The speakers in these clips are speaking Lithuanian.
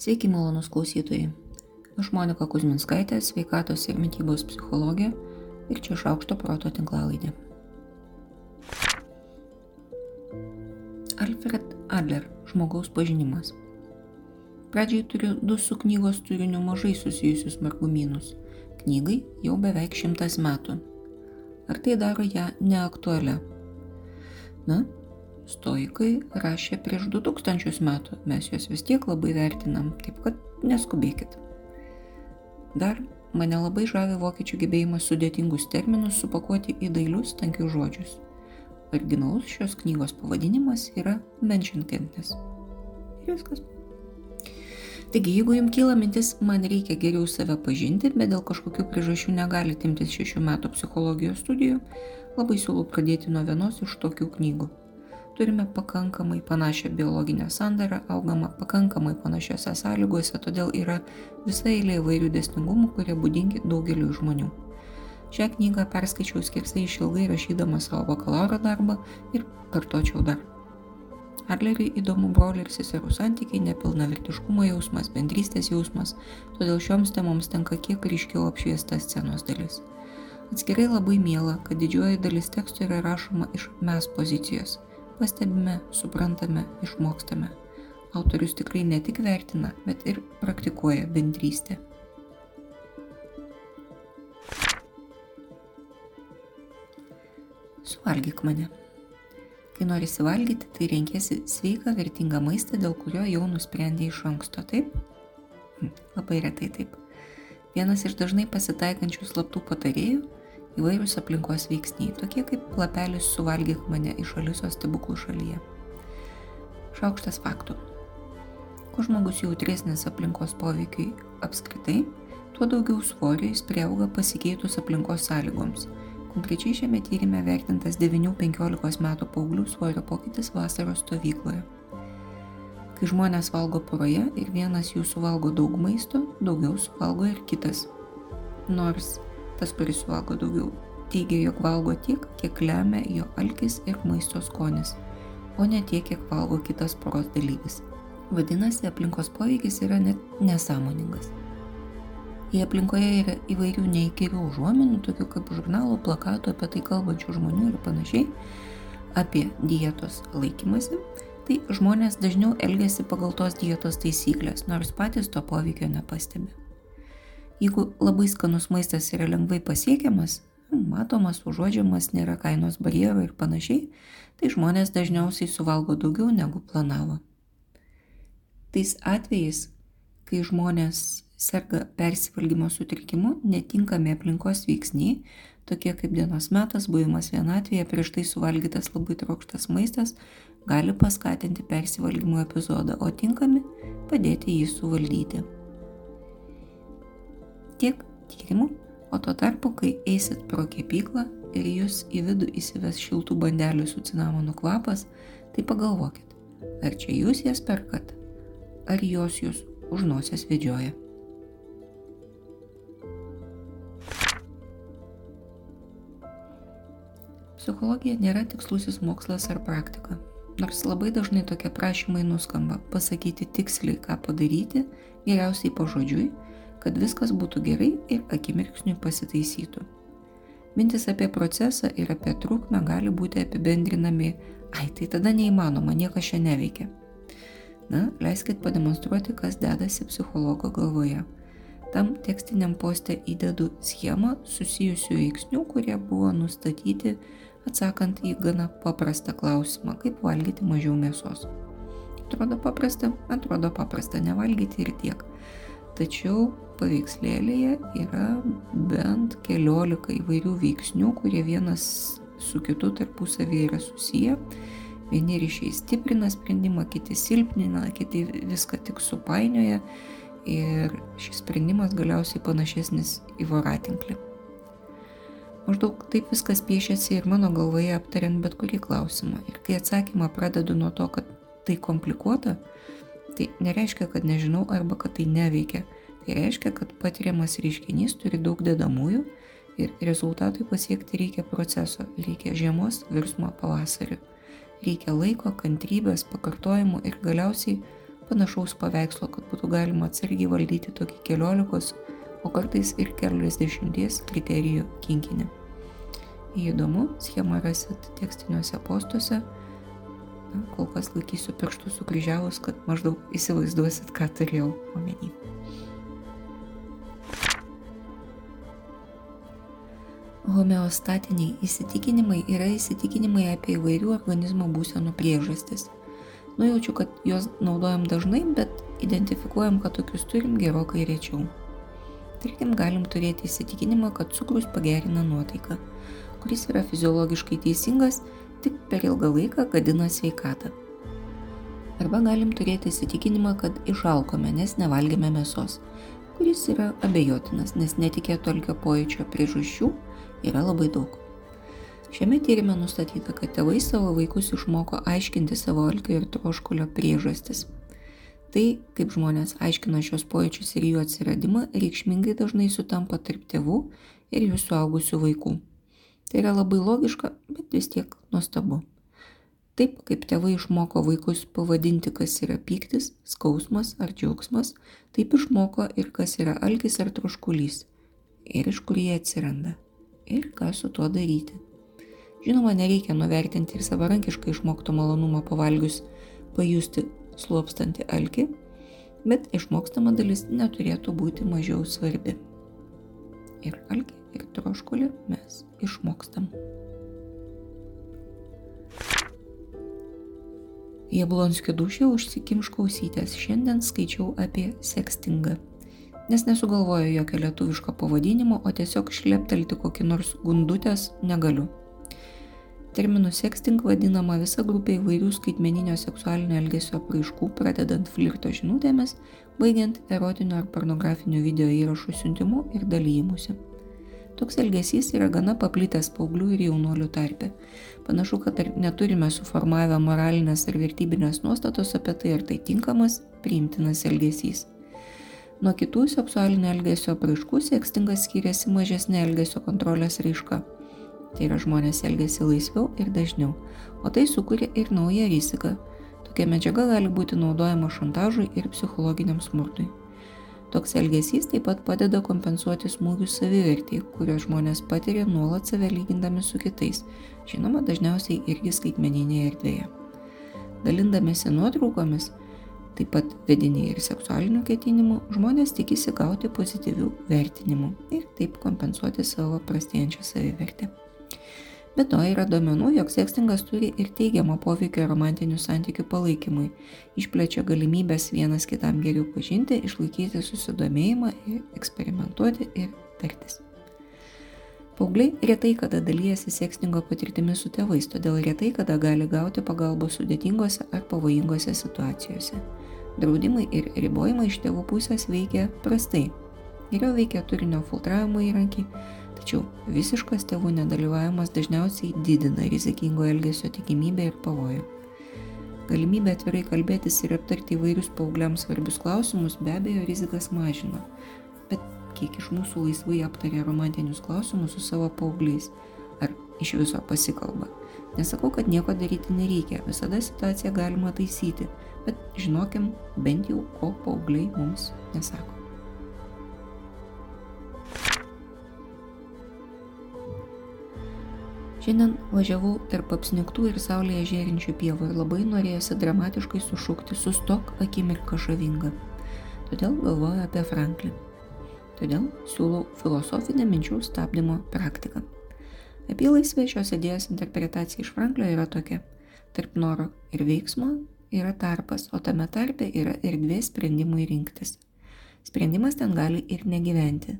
Sveiki, malonus klausytojai. Aš Monika Kuzminskaitė, sveikatos ir mytybos psichologė ir čia šaukšto proto tinklalaidė. Alfred Adler - žmogaus pažinimas. Pradžiai turiu du su knygos turiniu mažai susijusius margumynus. Knygai jau beveik šimtas metų. Ar tai daro ją neaktualią? Na, stoikai rašė prieš 2000 metų, mes juos vis tiek labai vertinam, taip kad neskubėkit. Dar mane labai žavi vokiečių gebėjimas sudėtingus terminus supakuoti į dailius tankius žodžius. Originalus šios knygos pavadinimas yra Menšinkentis. Ir viskas. Taigi, jeigu jums kyla mintis, man reikia geriau save pažinti, bet dėl kažkokių priežasčių negali imtis šešių metų psichologijos studijų, labai siūlau pradėti nuo vienos iš tokių knygų turime pakankamai panašią biologinę sandarą, augama pakankamai panašiose sąlygose, todėl yra visa eilė įvairių dėsningumų, kurie būdingi daugeliu žmonių. Šią knygą perskaičiau skersai išilgai rašydama savo bakalauro darbą ir kartočiau dar. Adleriui įdomu brolių ir seserų santykiai, nepilnavertiškumo jausmas, bendrystės jausmas, todėl šioms temoms tenka kiek ryškiau apšviesta scenos dalis. Atskirai labai miela, kad didžioji dalis tekstų yra rašoma iš mes pozicijos pastebime, suprantame, išmokstame. Autorius tikrai ne tik vertina, bet ir praktikuoja bendrystę. Suvalgyk mane. Kai nori valgyti, tai renkėsi sveiką, vertingą maistą, dėl kurio jau nusprendė iš anksto, taip? Hm, labai retai taip. Vienas iš dažnai pasitaikančių slaptų patarėjų įvairūs aplinkos veiksniai, tokie kaip lapelis suvalgyk mane iš Alisos stebuklų šalyje. Šaukštas faktų. Kuo žmogus jautresnis aplinkos poveikiai apskritai, tuo daugiau svorio jis prieauga pasikeitus aplinkos sąlygoms. Konkrečiai šiame tyrimė vertintas 9-15 metų paauglių svorio pokytis vasaros stovykloje. Kai žmonės valgo poroje ir vienas jų suvalgo daug maisto, daugiau suvalgo ir kitas. Nors tas, kuris suvalgo daugiau, teigia, jog valgo tiek, kiek lemia jo alkis ir maisto skonis, o ne tiek, kiek valgo kitas poros dalyvis. Vadinasi, aplinkos poveikis yra net nesąmoningas. Jei aplinkoje yra įvairių neįkyrių užuominų, tokių kaip žurnalų, plakatų apie tai kalbančių žmonių ir panašiai, apie dietos laikymasi, tai žmonės dažniau elgesi pagal tos dietos taisyklės, nors patys to poveikio nepastebi. Jeigu labai skanus maistas yra lengvai pasiekiamas, matomas, užuodžiamas, nėra kainos barjerų ir panašiai, tai žmonės dažniausiai suvalgo daugiau negu planavo. Tais atvejais, kai žmonės serga persivalgymo sutrikimu, netinkami aplinkos veiksniai, tokie kaip dienos metas, buvimas vienatvėje, prieš tai suvalgytas labai trokštas maistas, gali paskatinti persivalgymo epizodą, o tinkami padėti jį suvaldyti tiek tyrimų, o tuo tarpu, kai eisit pro kepyklą ir jūs į vidų įsives šiltų bandelių su cinamonu kvapas, tai pagalvokit, ar čia jūs jas perkat, ar jos jūs už nosies vedžioja. Psichologija nėra tikslusis mokslas ar praktika. Nors labai dažnai tokie prašymai nuskamba pasakyti tiksliai, ką padaryti, geriausiai pažodžiui, kad viskas būtų gerai ir akimirksniui pasitaisytų. Mintis apie procesą ir apie trukmę gali būti apibendrinami, ai tai tada neįmanoma, niekas čia neveikia. Na, leiskit pademonstruoti, kas dedasi psichologo galvoje. Tam tekstiniam postė įdedu schemą susijusių veiksnių, kurie buvo nustatyti atsakant į gana paprastą klausimą, kaip valgyti mažiau mėsos. Atrodo paprasta, atrodo paprasta nevalgyti ir tiek tačiau paveikslėlėje yra bent keliolika įvairių veiksnių, kurie vienas su kitu tarpusavėje yra susiję. Vieni ryšiai stiprina sprendimą, kiti silpnina, kiti viską tik supainioja ir šis sprendimas galiausiai panašesnis į voratinklį. Maždaug taip viskas piešiasi ir mano galvoje aptariant bet kurį klausimą. Ir kai atsakymą pradedu nuo to, kad tai komplikuota, Tai nereiškia, kad nežinau arba kad tai neveikia. Tai reiškia, kad patiriamas reiškinys turi daug dedamųjų ir rezultatui pasiekti reikia proceso, reikia žiemos virsmo pavasariu. Reikia laiko, kantrybės, pakartojimų ir galiausiai panašaus paveikslo, kad būtų galima atsargiai valdyti tokį keliolikos, o kartais ir keliasdešimties kriterijų kinkinį. Įdomu, schemą rasit tekstiniuose postuose. Na, kol kas laikysiu pirštų sukryžiavus, kad maždaug įsivaizduosit, ką turėjau omeny. Homeostatiniai įsitikinimai yra įsitikinimai apie įvairių organizmo būsenų priežastis. Nujaučiu, kad juos naudojam dažnai, bet identifikuojam, kad tokius turim gerokai rečiau. Tarkim, galim turėti įsitikinimą, kad cukrus pagerina nuotaiką, kuris yra fiziologiškai teisingas, tik per ilgą laiką gadina sveikatą. Arba galim turėti įsitikinimą, kad išalkome, nes nevalgėme mėsos, kuris yra abejotinas, nes netikėto alkio pojūčio priežasčių yra labai daug. Šiame tyrimė nustatyta, kad tėvai savo vaikus išmoko aiškinti savo alkio ir troškulio priežastis. Tai, kaip žmonės aiškina šios pojūčius ir jų atsiradimą, reikšmingai dažnai sutampa tarp tėvų ir jų suaugusių vaikų. Tai yra labai logiška, bet vis tiek nuostabu. Taip kaip tėvai išmoko vaikus pavadinti, kas yra pyktis, skausmas ar džiaugsmas, taip išmoko ir kas yra alkis ar troškulys ir iš kur jie atsiranda ir ką su tuo daryti. Žinoma, nereikia nuvertinti ir savarankiškai išmokto malonumo pavalgius pajusti slopstantį alkį, bet išmokstama dalis neturėtų būti mažiau svarbi. Ir alkį, ir troškulį mes išmokstam. Jablonskio dušė užsikimš klausytės. Šiandien skaičiau apie sekstingą nes nesugalvoju jokio lietuviško pavadinimo, o tiesiog šleptelti kokį nors gundutės negaliu. Terminu sexting vadinama visa grupė įvairių skaitmeninio seksualinio elgesio apraiškų, pradedant flirto žinutėmis, baigiant erotinio ar pornografinio video įrašų siuntimu ir dalymusi. Toks elgesys yra gana paplitęs paauglių ir jaunuolių tarpe. Panašu, kad neturime suformavę moralinės ir vertybinės nuostatos apie tai, ar tai tinkamas, priimtinas elgesys. Nuo kitų seksualinio elgesio apraiškų sekstingas skiriasi mažesnė elgesio kontrolės raiška. Tai yra žmonės elgesi laisviau ir dažniau, o tai sukuria ir naują riziką. Tokia medžiaga gali būti naudojama šantažui ir psichologiniam smurtui. Toks elgesys taip pat padeda kompensuoti smūgius savivertį, kuriuos žmonės patiria nuolat save lygindami su kitais, žinoma, dažniausiai irgi skaitmeninėje erdvėje. Dalindamėsi nuotraukomis, taip pat vediniai ir seksualinių ketinimų, žmonės tikisi gauti pozityvių vertinimų ir taip kompensuoti savo prastėjančią savivertę. Be to yra duomenų, jog sekstingas turi ir teigiamą poveikį romantinių santykių palaikymui, išplečia galimybės vienas kitam geriau pažinti, išlaikyti susidomėjimą ir eksperimentuoti ir tartis. Paugliai retai kada dalyjasi sekstingo patirtimi su tėvais, todėl retai kada gali gauti pagalbos sudėtingose ar pavojingose situacijose. Draudimai ir ribojimai iš tėvų pusės veikia prastai. Geriau veikia turinio filtravimo įrankiai, tačiau visiškas tėvų nedalyvavimas dažniausiai didina rizikingo elgesio tikimybę ir pavojų. Galimybė atvirai kalbėtis ir aptarti įvairius paaugliams svarbius klausimus be abejo rizikas mažina, bet kiek iš mūsų laisvai aptarė romantinius klausimus su savo paaugliais, ar iš viso pasikalba. Nesakau, kad nieko daryti nereikia, visada situaciją galima taisyti, bet žinokim bent jau, ko paaugliai mums nesako. Šiandien važiavau tarp apsniktų ir saulėje žėrinčių pievų ir labai norėjosi dramatiškai sušukti sustok akimirką žavinga. Todėl galvoju apie Franklin. Todėl siūlau filosofinę minčių stabdymo praktiką. Apylaisvė šios idėjos interpretacija iš Franklio yra tokia. Tarp noro ir veiksmo yra tarpas, o tame tarpe yra erdvė sprendimui rinktis. Sprendimas ten gali ir negyventi.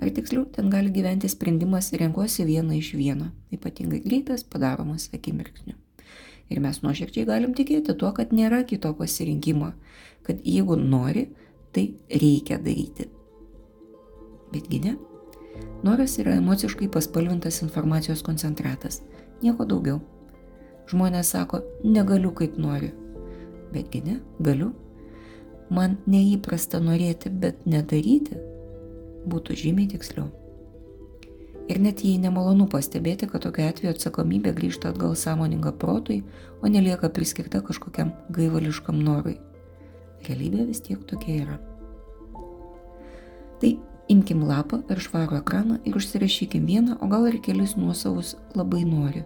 Ar tiksliau, ten gali gyventi sprendimas renkuosi vieną iš vieno, ypatingai greitas, padaromas akimirksniu. Ir mes nuoširdžiai galim tikėti tuo, kad nėra kito pasirinkimo, kad jeigu nori, tai reikia daryti. Betgi ne. Noras yra emociškai paspalvintas informacijos koncentratas, nieko daugiau. Žmonės sako, negaliu kaip noriu, betgi ne, galiu. Man neįprasta norėti, bet nedaryti būtų žymiai tiksliau. Ir net jei nemalonu pastebėti, kad tokia atveju atsakomybė grįžta atgal sąmoninga protui, o nelieka priskirta kažkokiam gaivališkam norui. realybė vis tiek tokia yra. Tai imkim lapą ar švarų ekraną ir užsirašykim vieną, o gal ir kelis nuosavus labai nori.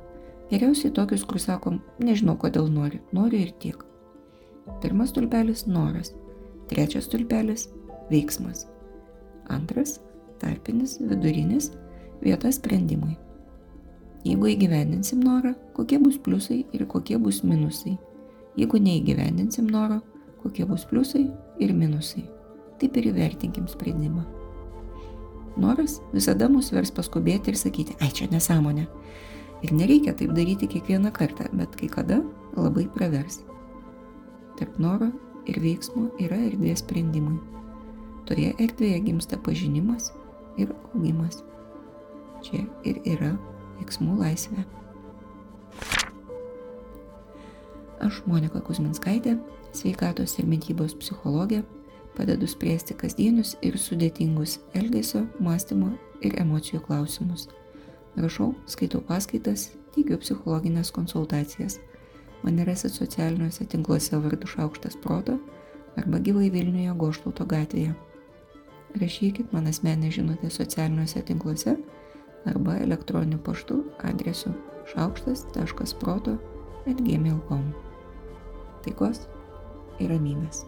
Geriausiai tokius, kur sakom, nežinau kodėl nori, noriu ir tiek. Pirmas tulpelis - noras. Trečias tulpelis - veiksmas. Antras - tarpinis, vidurinis - vieta sprendimui. Jeigu įgyvendinsim norą, kokie bus pliusai ir kokie bus minusai. Jeigu neįgyvendinsim noro, kokie bus pliusai ir minusai. Taip ir įvertinkim sprendimą. Noras visada mus vers paskubėti ir sakyti, ai čia nesąmonė. Ir nereikia taip daryti kiekvieną kartą, bet kai kada labai pravers. Tarp noro ir veiksmo yra erdvė sprendimui. Toje erdvėje gimsta pažinimas ir augimas. Čia ir yra veiksmų laisvė. Aš Monika Kuzminskaitė, sveikatos ir mytybos psichologė, padedu spręsti kasdienius ir sudėtingus elgesio, mąstymo ir emocijų klausimus. Rašau, skaitau paskaitas, teikiu psichologinės konsultacijas. Mane rasit socialiniuose tinkluose vardu Šaukštas Proto arba gyvai Vilniuje Goštauto gatvėje. Rašykit man asmenį žinutę socialiniuose tinkluose arba elektroniniu paštu adresu šaukštas.proto atgmail.com. Taikos ir ramybės.